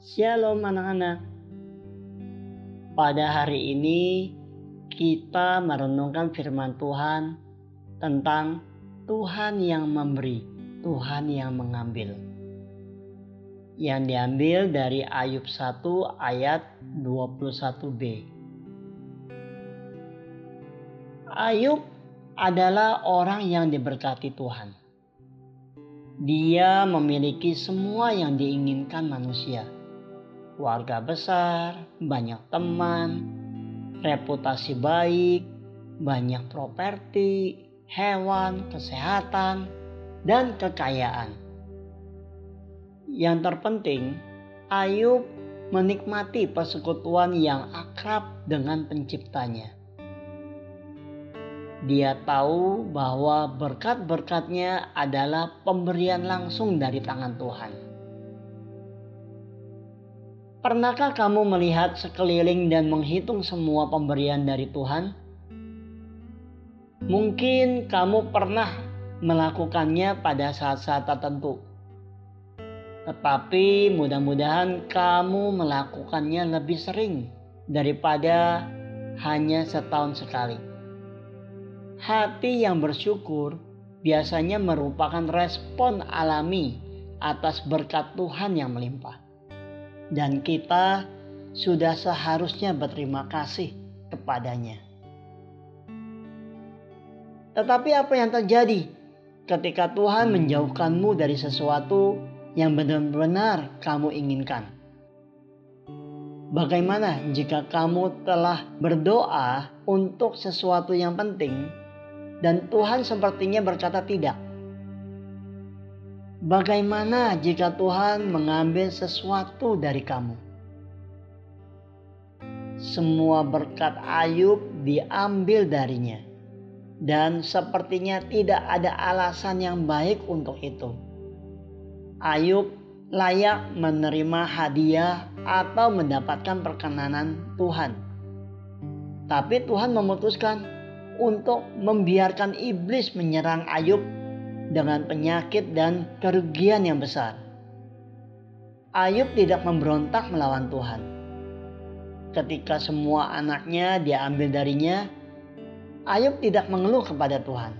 Shalom anak-anak. Pada hari ini kita merenungkan firman Tuhan tentang Tuhan yang memberi, Tuhan yang mengambil. Yang diambil dari Ayub 1 ayat 21b. Ayub adalah orang yang diberkati Tuhan. Dia memiliki semua yang diinginkan manusia. Keluarga besar, banyak teman, reputasi baik, banyak properti, hewan, kesehatan, dan kekayaan. Yang terpenting, Ayub menikmati persekutuan yang akrab dengan penciptanya dia tahu bahwa berkat-berkatnya adalah pemberian langsung dari tangan Tuhan. Pernahkah kamu melihat sekeliling dan menghitung semua pemberian dari Tuhan? Mungkin kamu pernah melakukannya pada saat-saat tertentu. Tetapi mudah-mudahan kamu melakukannya lebih sering daripada hanya setahun sekali. Hati yang bersyukur biasanya merupakan respon alami atas berkat Tuhan yang melimpah. Dan kita sudah seharusnya berterima kasih kepadanya. Tetapi apa yang terjadi ketika Tuhan menjauhkanmu dari sesuatu yang benar-benar kamu inginkan? Bagaimana jika kamu telah berdoa untuk sesuatu yang penting dan Tuhan sepertinya berkata tidak. Bagaimana jika Tuhan mengambil sesuatu dari kamu? Semua berkat Ayub diambil darinya, dan sepertinya tidak ada alasan yang baik untuk itu. Ayub layak menerima hadiah atau mendapatkan perkenanan Tuhan, tapi Tuhan memutuskan untuk membiarkan iblis menyerang Ayub dengan penyakit dan kerugian yang besar. Ayub tidak memberontak melawan Tuhan. Ketika semua anaknya diambil darinya, Ayub tidak mengeluh kepada Tuhan.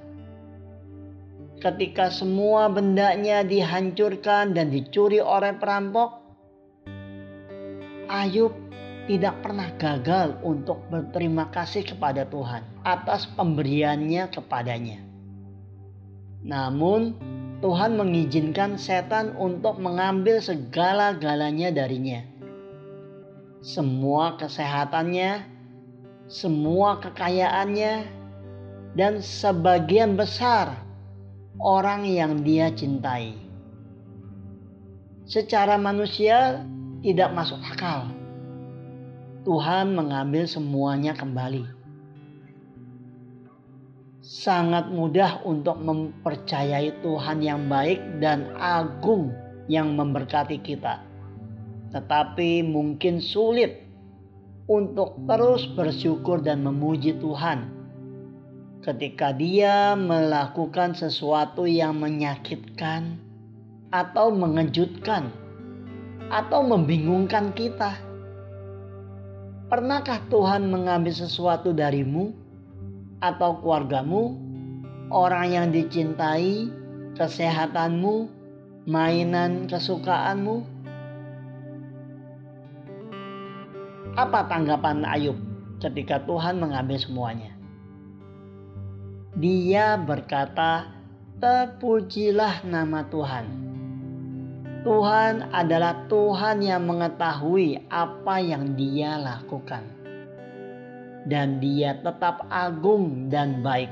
Ketika semua bendanya dihancurkan dan dicuri oleh perampok, Ayub tidak pernah gagal untuk berterima kasih kepada Tuhan atas pemberiannya kepadanya. Namun, Tuhan mengizinkan setan untuk mengambil segala-galanya darinya. Semua kesehatannya, semua kekayaannya, dan sebagian besar orang yang dia cintai. Secara manusia tidak masuk akal Tuhan mengambil semuanya kembali. Sangat mudah untuk mempercayai Tuhan yang baik dan agung yang memberkati kita, tetapi mungkin sulit untuk terus bersyukur dan memuji Tuhan ketika Dia melakukan sesuatu yang menyakitkan atau mengejutkan atau membingungkan kita. Pernahkah Tuhan mengambil sesuatu darimu atau keluargamu, orang yang dicintai, kesehatanmu, mainan kesukaanmu? Apa tanggapan Ayub ketika Tuhan mengambil semuanya? Dia berkata, "Terpujilah nama Tuhan." Tuhan adalah Tuhan yang mengetahui apa yang Dia lakukan, dan Dia tetap agung dan baik.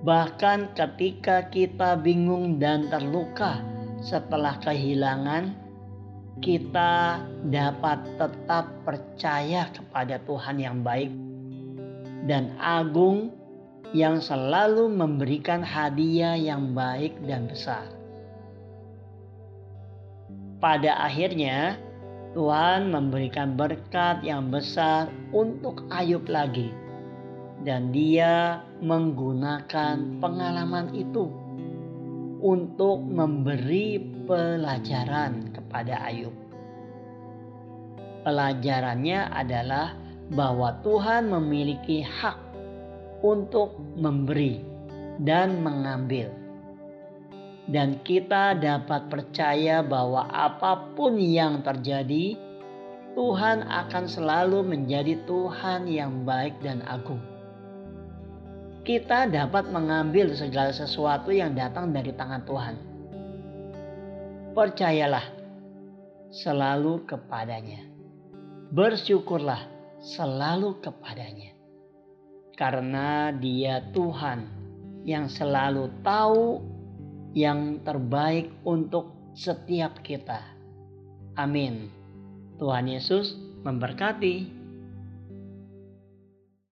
Bahkan ketika kita bingung dan terluka setelah kehilangan, kita dapat tetap percaya kepada Tuhan yang baik dan agung yang selalu memberikan hadiah yang baik dan besar. Pada akhirnya, Tuhan memberikan berkat yang besar untuk Ayub lagi, dan dia menggunakan pengalaman itu untuk memberi pelajaran kepada Ayub. Pelajarannya adalah bahwa Tuhan memiliki hak untuk memberi dan mengambil. Dan kita dapat percaya bahwa apa pun yang terjadi, Tuhan akan selalu menjadi Tuhan yang baik dan agung. Kita dapat mengambil segala sesuatu yang datang dari tangan Tuhan. Percayalah selalu kepadanya. Bersyukurlah selalu kepadanya. Karena dia Tuhan yang selalu tahu yang terbaik untuk setiap kita. Amin. Tuhan Yesus memberkati.